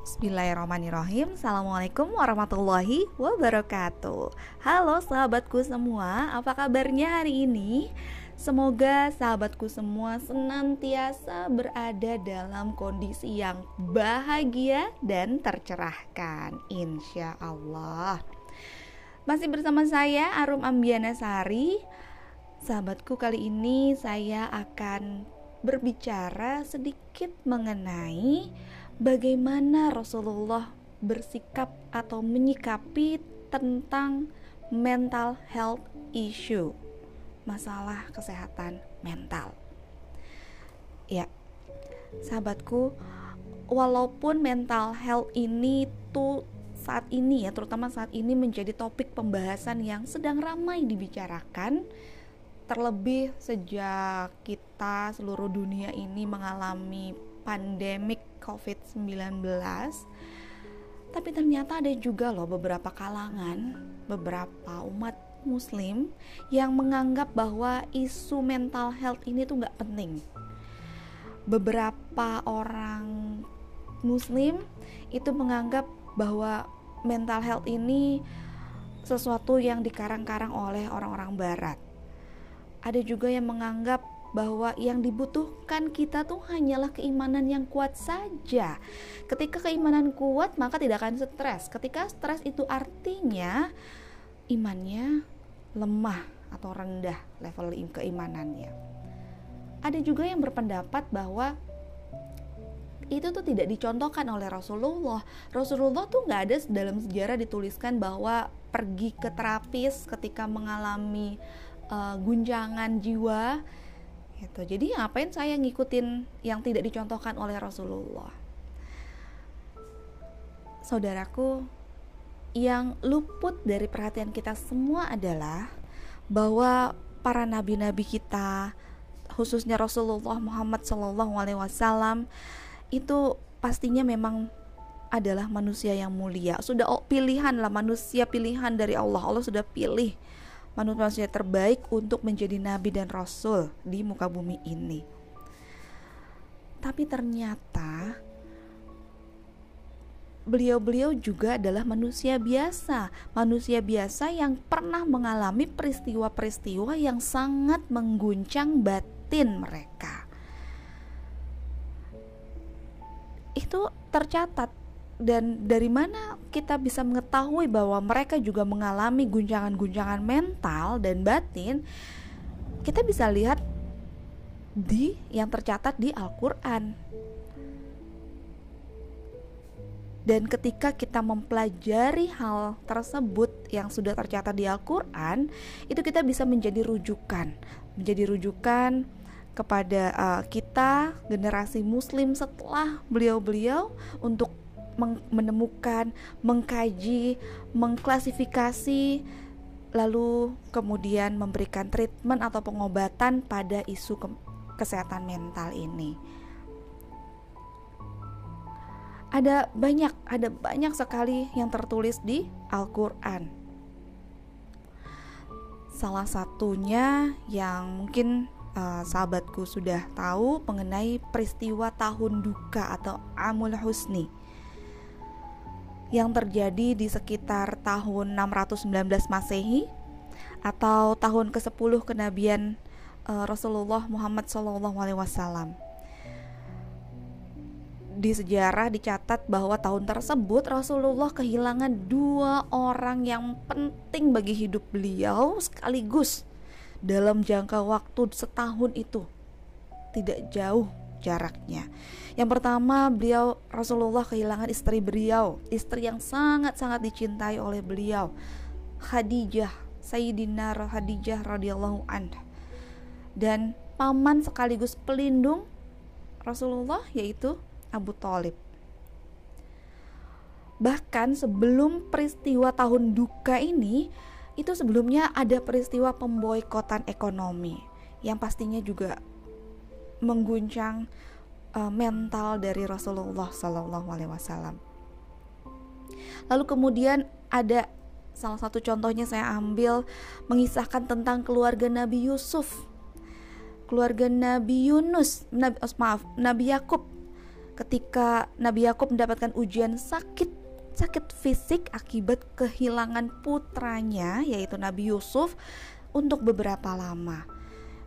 Bismillahirrahmanirrahim. Assalamualaikum warahmatullahi wabarakatuh. Halo sahabatku semua Apa kabarnya hari ini? Semoga sahabatku semua senantiasa berada dalam kondisi yang bahagia dan tercerahkan Insya Allah. Masih bersama saya Arum Ambiana Sari. Sahabatku kali ini saya akan berbicara sedikit mengenai bagaimana Rasulullah bersikap atau menyikapi tentang mental health issue, masalah kesehatan mental. Ya, sahabatku, walaupun mental health ini tuh saat ini ya, terutama saat ini menjadi topik pembahasan yang sedang ramai dibicarakan, terlebih sejak kita seluruh dunia ini mengalami pandemik COVID-19 tapi ternyata ada juga loh beberapa kalangan, beberapa umat muslim yang menganggap bahwa isu mental health ini tuh nggak penting. Beberapa orang muslim itu menganggap bahwa mental health ini sesuatu yang dikarang-karang oleh orang-orang barat. Ada juga yang menganggap bahwa yang dibutuhkan kita tuh hanyalah keimanan yang kuat saja. Ketika keimanan kuat, maka tidak akan stres. Ketika stres itu artinya imannya lemah atau rendah level keimanannya. Ada juga yang berpendapat bahwa itu tuh tidak dicontohkan oleh Rasulullah. Rasulullah tuh nggak ada dalam sejarah dituliskan bahwa pergi ke terapis ketika mengalami uh, guncangan jiwa gitu. Jadi ngapain saya ngikutin yang tidak dicontohkan oleh Rasulullah? Saudaraku yang luput dari perhatian kita semua adalah bahwa para nabi-nabi kita khususnya Rasulullah Muhammad Shallallahu Alaihi Wasallam itu pastinya memang adalah manusia yang mulia. Sudah pilihan lah manusia pilihan dari Allah. Allah sudah pilih manusia terbaik untuk menjadi nabi dan rasul di muka bumi ini. Tapi ternyata beliau-beliau juga adalah manusia biasa, manusia biasa yang pernah mengalami peristiwa-peristiwa yang sangat mengguncang batin mereka. Itu tercatat dan dari mana kita bisa mengetahui bahwa mereka juga mengalami guncangan-guncangan mental dan batin kita bisa lihat di yang tercatat di Al-Qur'an. Dan ketika kita mempelajari hal tersebut yang sudah tercatat di Al-Qur'an itu kita bisa menjadi rujukan. Menjadi rujukan kepada uh, kita generasi muslim setelah beliau-beliau untuk menemukan, mengkaji, mengklasifikasi, lalu kemudian memberikan treatment atau pengobatan pada isu ke kesehatan mental ini. Ada banyak, ada banyak sekali yang tertulis di Al-Qur'an. Salah satunya yang mungkin uh, sahabatku sudah tahu mengenai peristiwa tahun duka atau Amul Husni yang terjadi di sekitar tahun 619 Masehi atau tahun ke-10 kenabian uh, Rasulullah Muhammad SAW. Di sejarah dicatat bahwa tahun tersebut Rasulullah kehilangan dua orang yang penting bagi hidup beliau sekaligus dalam jangka waktu setahun itu. Tidak jauh jaraknya. Yang pertama, beliau Rasulullah kehilangan istri beliau, istri yang sangat-sangat dicintai oleh beliau, Khadijah, Sayyidina Khadijah radhiyallahu anha. Dan paman sekaligus pelindung Rasulullah yaitu Abu Talib. Bahkan sebelum peristiwa tahun duka ini, itu sebelumnya ada peristiwa pemboikotan ekonomi yang pastinya juga mengguncang uh, mental dari Rasulullah Sallallahu Alaihi Wasallam. Lalu kemudian ada salah satu contohnya saya ambil mengisahkan tentang keluarga Nabi Yusuf, keluarga Nabi Yunus, Nabi, oh, maaf Nabi Yakub. ketika Nabi Yakub mendapatkan ujian sakit sakit fisik akibat kehilangan putranya yaitu Nabi Yusuf untuk beberapa lama.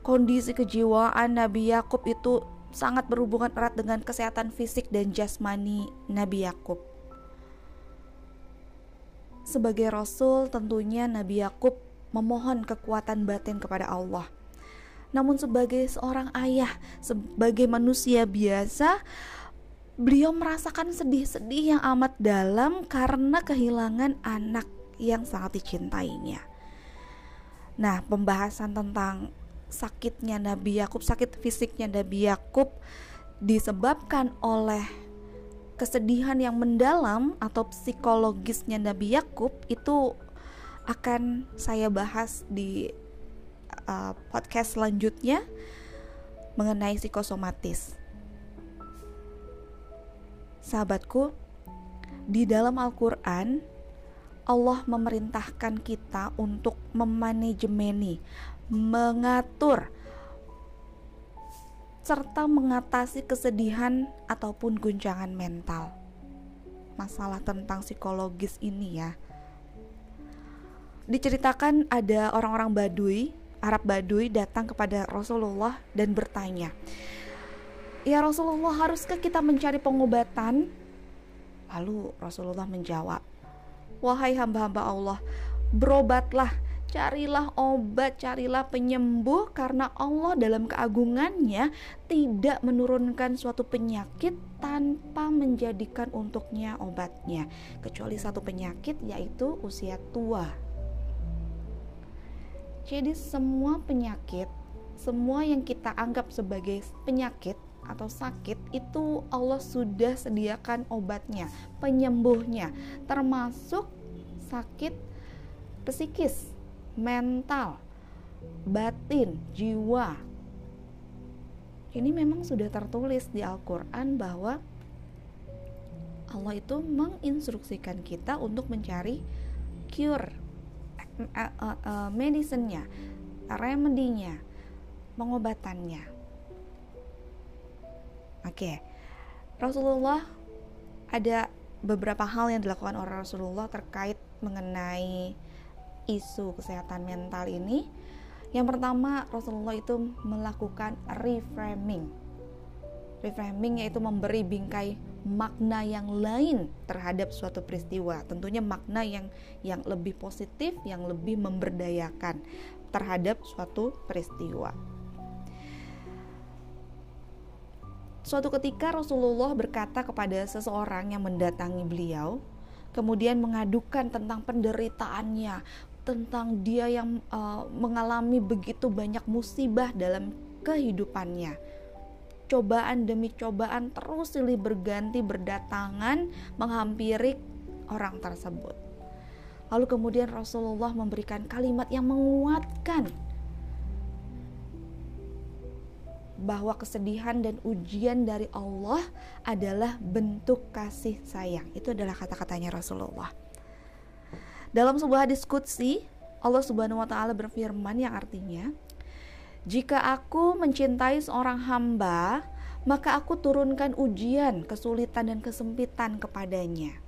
Kondisi kejiwaan Nabi Yakub itu sangat berhubungan erat dengan kesehatan fisik dan jasmani Nabi Yakub. Sebagai rasul, tentunya Nabi Yakub memohon kekuatan batin kepada Allah. Namun sebagai seorang ayah, sebagai manusia biasa, beliau merasakan sedih-sedih yang amat dalam karena kehilangan anak yang sangat dicintainya. Nah, pembahasan tentang sakitnya Nabi Yakub, sakit fisiknya Nabi Yakub disebabkan oleh kesedihan yang mendalam atau psikologisnya Nabi Yakub itu akan saya bahas di uh, podcast selanjutnya mengenai psikosomatis. Sahabatku, di dalam Al-Quran Allah memerintahkan kita untuk memanajemeni, mengatur, serta mengatasi kesedihan ataupun guncangan mental. Masalah tentang psikologis ini ya. Diceritakan ada orang-orang Baduy, Arab Baduy datang kepada Rasulullah dan bertanya, Ya Rasulullah, haruskah kita mencari pengobatan? Lalu Rasulullah menjawab, Wahai hamba-hamba Allah, berobatlah, carilah obat, carilah penyembuh karena Allah dalam keagungannya tidak menurunkan suatu penyakit tanpa menjadikan untuknya obatnya, kecuali satu penyakit yaitu usia tua. Jadi semua penyakit, semua yang kita anggap sebagai penyakit atau sakit itu Allah sudah sediakan obatnya, penyembuhnya, termasuk sakit psikis, mental, batin, jiwa. Ini memang sudah tertulis di Al-Qur'an bahwa Allah itu menginstruksikan kita untuk mencari cure uh, uh, uh, medicine-nya, remedinya, pengobatannya. Oke, Rasulullah ada beberapa hal yang dilakukan oleh Rasulullah terkait mengenai isu kesehatan mental ini. Yang pertama, Rasulullah itu melakukan reframing. Reframing yaitu memberi bingkai makna yang lain terhadap suatu peristiwa. Tentunya makna yang yang lebih positif, yang lebih memberdayakan terhadap suatu peristiwa. Suatu ketika Rasulullah berkata kepada seseorang yang mendatangi beliau, kemudian mengadukan tentang penderitaannya, tentang dia yang uh, mengalami begitu banyak musibah dalam kehidupannya. Cobaan demi cobaan terus silih berganti berdatangan menghampiri orang tersebut. Lalu kemudian Rasulullah memberikan kalimat yang menguatkan bahwa kesedihan dan ujian dari Allah adalah bentuk kasih sayang. Itu adalah kata-katanya Rasulullah. Dalam sebuah diskusi, Allah Subhanahu wa taala berfirman yang artinya, "Jika aku mencintai seorang hamba, maka aku turunkan ujian, kesulitan dan kesempitan kepadanya."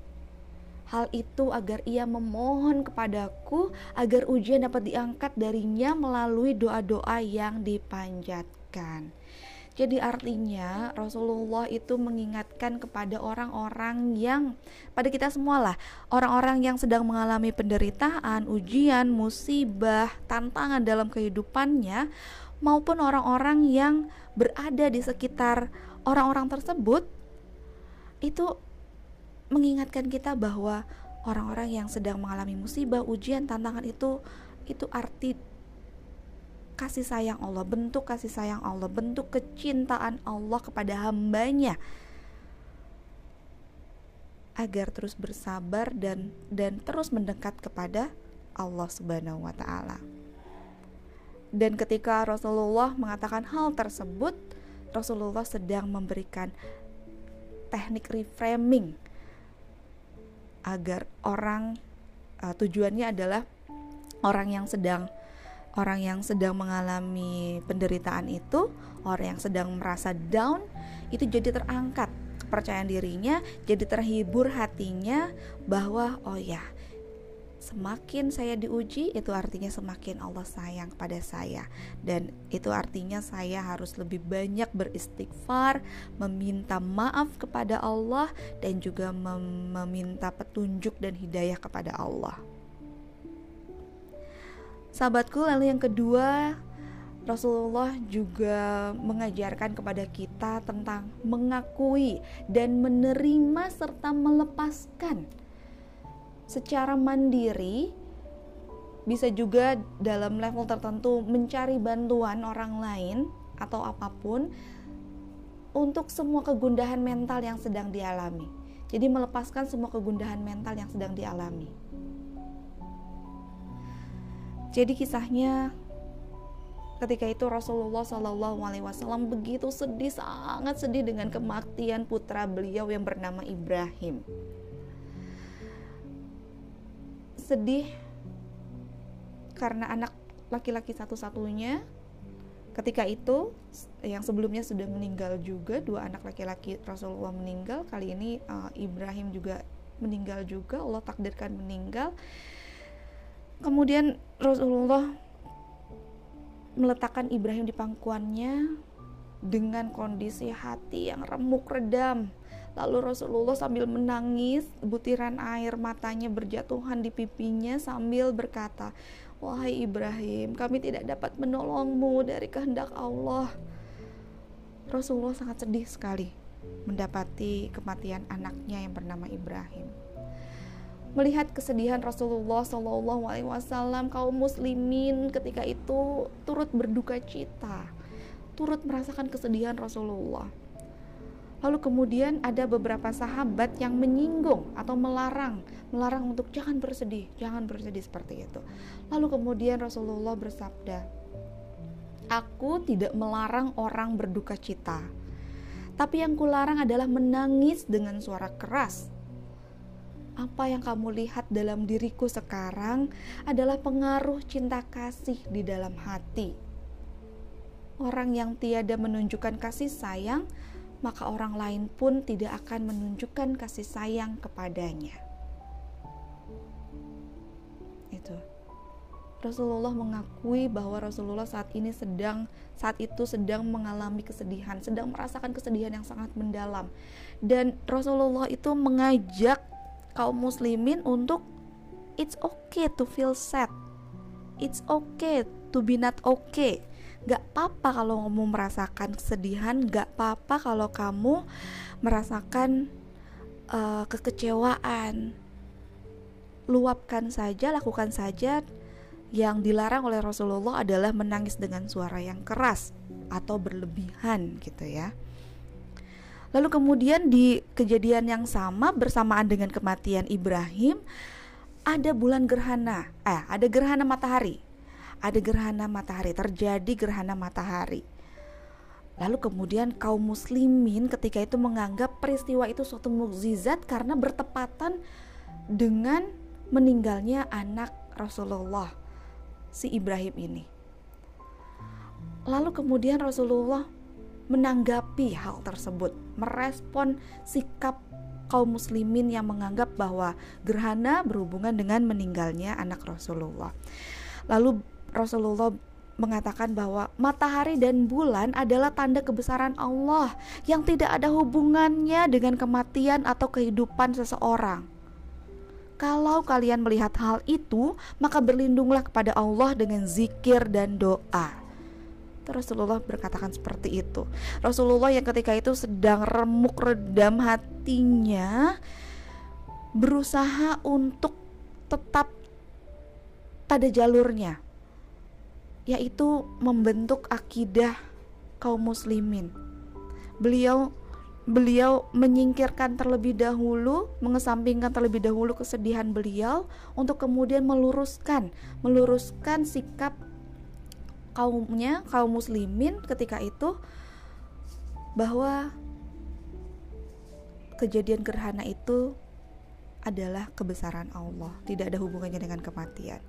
Hal itu agar ia memohon kepadaku agar ujian dapat diangkat darinya melalui doa-doa yang dipanjatkan. Jadi artinya Rasulullah itu mengingatkan kepada orang-orang yang pada kita semua lah, orang-orang yang sedang mengalami penderitaan, ujian, musibah, tantangan dalam kehidupannya maupun orang-orang yang berada di sekitar orang-orang tersebut itu mengingatkan kita bahwa orang-orang yang sedang mengalami musibah, ujian, tantangan itu itu arti kasih sayang Allah, bentuk kasih sayang Allah, bentuk kecintaan Allah kepada hambanya agar terus bersabar dan dan terus mendekat kepada Allah Subhanahu wa taala. Dan ketika Rasulullah mengatakan hal tersebut, Rasulullah sedang memberikan teknik reframing agar orang uh, tujuannya adalah orang yang sedang orang yang sedang mengalami penderitaan itu, orang yang sedang merasa down itu jadi terangkat kepercayaan dirinya, jadi terhibur hatinya bahwa oh ya, semakin saya diuji itu artinya semakin Allah sayang pada saya dan itu artinya saya harus lebih banyak beristighfar, meminta maaf kepada Allah dan juga mem meminta petunjuk dan hidayah kepada Allah. Sahabatku, lalu yang kedua Rasulullah juga mengajarkan kepada kita tentang mengakui dan menerima serta melepaskan secara mandiri bisa juga dalam level tertentu mencari bantuan orang lain atau apa pun untuk semua kegundahan mental yang sedang dialami. Jadi melepaskan semua kegundahan mental yang sedang dialami. Jadi kisahnya ketika itu Rasulullah Shallallahu Alaihi Wasallam begitu sedih sangat sedih dengan kematian putra beliau yang bernama Ibrahim. Sedih karena anak laki-laki satu-satunya. Ketika itu yang sebelumnya sudah meninggal juga dua anak laki-laki Rasulullah meninggal. Kali ini uh, Ibrahim juga meninggal juga. Allah takdirkan meninggal kemudian Rasulullah meletakkan Ibrahim di pangkuannya dengan kondisi hati yang remuk redam. Lalu Rasulullah sambil menangis, butiran air matanya berjatuhan di pipinya sambil berkata, "Wahai Ibrahim, kami tidak dapat menolongmu dari kehendak Allah." Rasulullah sangat sedih sekali mendapati kematian anaknya yang bernama Ibrahim melihat kesedihan Rasulullah Shallallahu Alaihi Wasallam kaum muslimin ketika itu turut berduka cita, turut merasakan kesedihan Rasulullah. Lalu kemudian ada beberapa sahabat yang menyinggung atau melarang, melarang untuk jangan bersedih, jangan bersedih seperti itu. Lalu kemudian Rasulullah bersabda, "Aku tidak melarang orang berduka cita, tapi yang kularang adalah menangis dengan suara keras." Apa yang kamu lihat dalam diriku sekarang adalah pengaruh cinta kasih di dalam hati. Orang yang tiada menunjukkan kasih sayang, maka orang lain pun tidak akan menunjukkan kasih sayang kepadanya. Itu. Rasulullah mengakui bahwa Rasulullah saat ini sedang saat itu sedang mengalami kesedihan, sedang merasakan kesedihan yang sangat mendalam. Dan Rasulullah itu mengajak kaum muslimin untuk it's okay to feel sad. It's okay to be not okay. Gak apa-apa kalau kamu merasakan kesedihan gak apa-apa kalau kamu merasakan uh, kekecewaan. Luapkan saja lakukan saja. Yang dilarang oleh Rasulullah adalah menangis dengan suara yang keras atau berlebihan gitu ya Lalu kemudian di kejadian yang sama bersamaan dengan kematian Ibrahim ada bulan gerhana, eh ada gerhana matahari. Ada gerhana matahari, terjadi gerhana matahari. Lalu kemudian kaum muslimin ketika itu menganggap peristiwa itu suatu mukjizat karena bertepatan dengan meninggalnya anak Rasulullah si Ibrahim ini. Lalu kemudian Rasulullah menanggapi hal tersebut, merespon sikap kaum muslimin yang menganggap bahwa gerhana berhubungan dengan meninggalnya anak Rasulullah. Lalu Rasulullah mengatakan bahwa matahari dan bulan adalah tanda kebesaran Allah yang tidak ada hubungannya dengan kematian atau kehidupan seseorang. Kalau kalian melihat hal itu, maka berlindunglah kepada Allah dengan zikir dan doa. Rasulullah berkatakan seperti itu. Rasulullah yang ketika itu sedang remuk redam hatinya berusaha untuk tetap pada jalurnya yaitu membentuk akidah kaum muslimin. Beliau beliau menyingkirkan terlebih dahulu, mengesampingkan terlebih dahulu kesedihan beliau untuk kemudian meluruskan, meluruskan sikap kaumnya kaum muslimin ketika itu bahwa kejadian gerhana itu adalah kebesaran Allah, tidak ada hubungannya dengan kematian.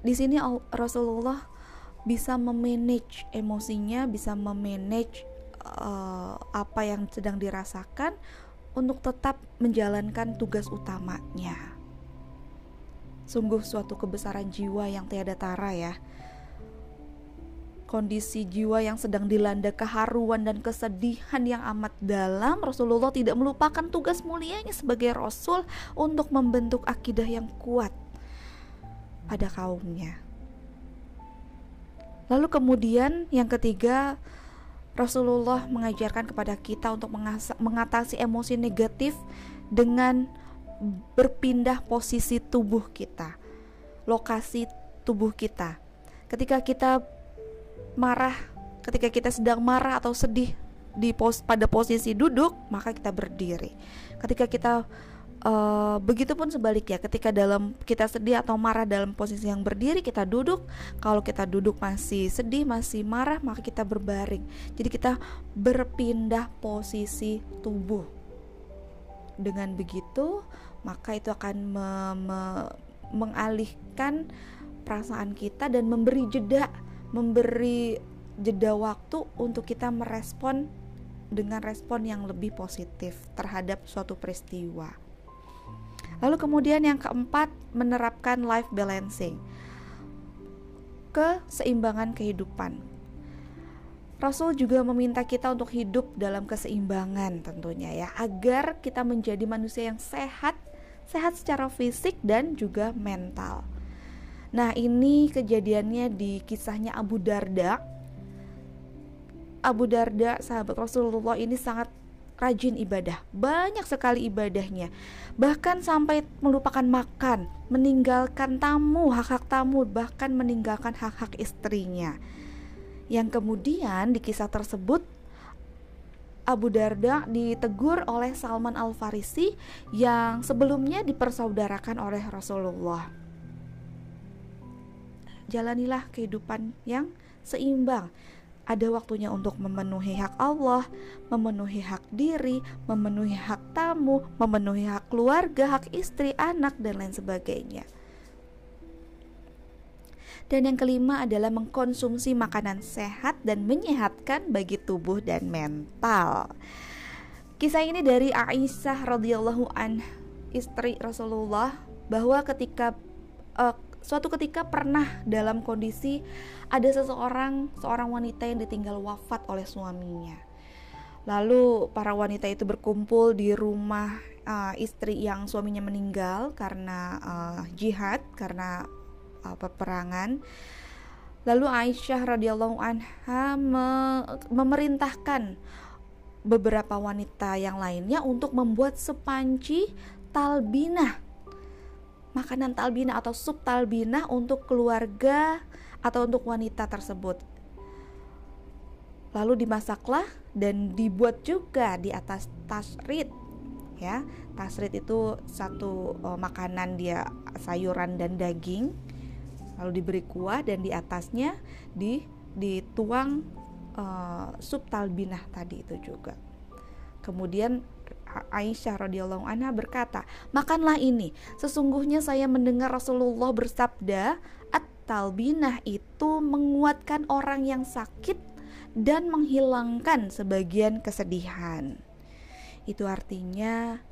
Di sini Rasulullah bisa memanage emosinya, bisa memanage uh, apa yang sedang dirasakan untuk tetap menjalankan tugas utamanya. Sungguh suatu kebesaran jiwa yang tiada tara ya. Kondisi jiwa yang sedang dilanda keharuan dan kesedihan yang amat dalam, Rasulullah tidak melupakan tugas mulianya sebagai rasul untuk membentuk akidah yang kuat pada kaumnya. Lalu kemudian yang ketiga, Rasulullah mengajarkan kepada kita untuk mengatasi emosi negatif dengan berpindah posisi tubuh kita, lokasi tubuh kita. Ketika kita marah, ketika kita sedang marah atau sedih di pos pada posisi duduk, maka kita berdiri. Ketika kita Uh, Begitupun sebaliknya, ketika dalam kita sedih atau marah dalam posisi yang berdiri, kita duduk. Kalau kita duduk masih sedih, masih marah, maka kita berbaring. Jadi kita berpindah posisi tubuh. Dengan begitu, maka itu akan me me mengalihkan perasaan kita dan memberi jeda, memberi jeda waktu untuk kita merespon dengan respon yang lebih positif terhadap suatu peristiwa. Lalu kemudian yang keempat, menerapkan life balancing. Keseimbangan kehidupan. Rasul juga meminta kita untuk hidup dalam keseimbangan tentunya ya, agar kita menjadi manusia yang sehat, sehat secara fisik dan juga mental. Nah, ini kejadiannya di kisahnya Abu Darda. Abu Darda, sahabat Rasulullah ini sangat rajin ibadah, banyak sekali ibadahnya, bahkan sampai melupakan makan, meninggalkan tamu, hak-hak tamu, bahkan meninggalkan hak-hak istrinya. Yang kemudian di kisah tersebut Abu Darda ditegur oleh Salman Al-Farisi yang sebelumnya dipersaudarakan oleh Rasulullah. Jalanilah kehidupan yang seimbang ada waktunya untuk memenuhi hak Allah, memenuhi hak diri, memenuhi hak tamu, memenuhi hak keluarga, hak istri, anak, dan lain sebagainya. Dan yang kelima adalah mengkonsumsi makanan sehat dan menyehatkan bagi tubuh dan mental. Kisah ini dari Aisyah radhiyallahu an istri Rasulullah bahwa ketika uh, suatu ketika pernah dalam kondisi ada seseorang, seorang wanita yang ditinggal wafat oleh suaminya. Lalu para wanita itu berkumpul di rumah uh, istri yang suaminya meninggal karena uh, jihad, karena uh, peperangan. Lalu Aisyah radhiyallahu anha me memerintahkan beberapa wanita yang lainnya untuk membuat sepanci talbinah makanan talbina atau sup talbina untuk keluarga atau untuk wanita tersebut. Lalu dimasaklah dan dibuat juga di atas tasrid ya. Tasrid itu satu uh, makanan dia sayuran dan daging. Lalu diberi kuah dan di atasnya di dituang uh, sup talbinah tadi itu juga. Kemudian Aisyah radhiyallahu anha berkata, "Makanlah ini. Sesungguhnya saya mendengar Rasulullah bersabda, at-talbinah itu menguatkan orang yang sakit dan menghilangkan sebagian kesedihan." Itu artinya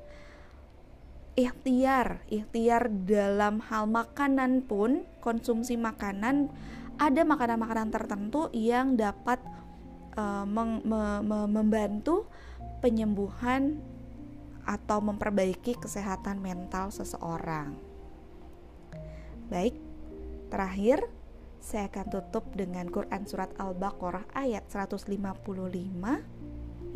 ikhtiar, ikhtiar dalam hal makanan pun, konsumsi makanan ada makanan-makanan tertentu yang dapat uh, meng, me, me, membantu penyembuhan atau memperbaiki kesehatan mental seseorang. Baik, terakhir saya akan tutup dengan Quran surat Al-Baqarah ayat 155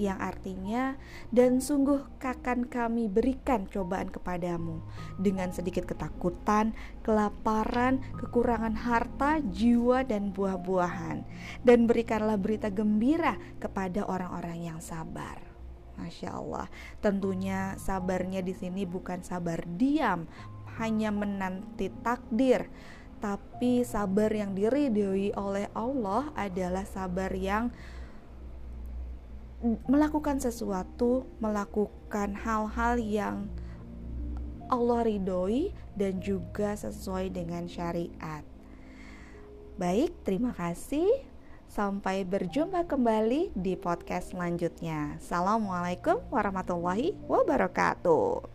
yang artinya dan sungguh akan kami berikan cobaan kepadamu dengan sedikit ketakutan, kelaparan, kekurangan harta, jiwa dan buah-buahan dan berikanlah berita gembira kepada orang-orang yang sabar. Masya Allah, tentunya sabarnya di sini bukan sabar diam, hanya menanti takdir, tapi sabar yang diridhoi oleh Allah adalah sabar yang melakukan sesuatu, melakukan hal-hal yang Allah ridhoi dan juga sesuai dengan syariat. Baik, terima kasih. Sampai berjumpa kembali di podcast selanjutnya. Assalamualaikum warahmatullahi wabarakatuh.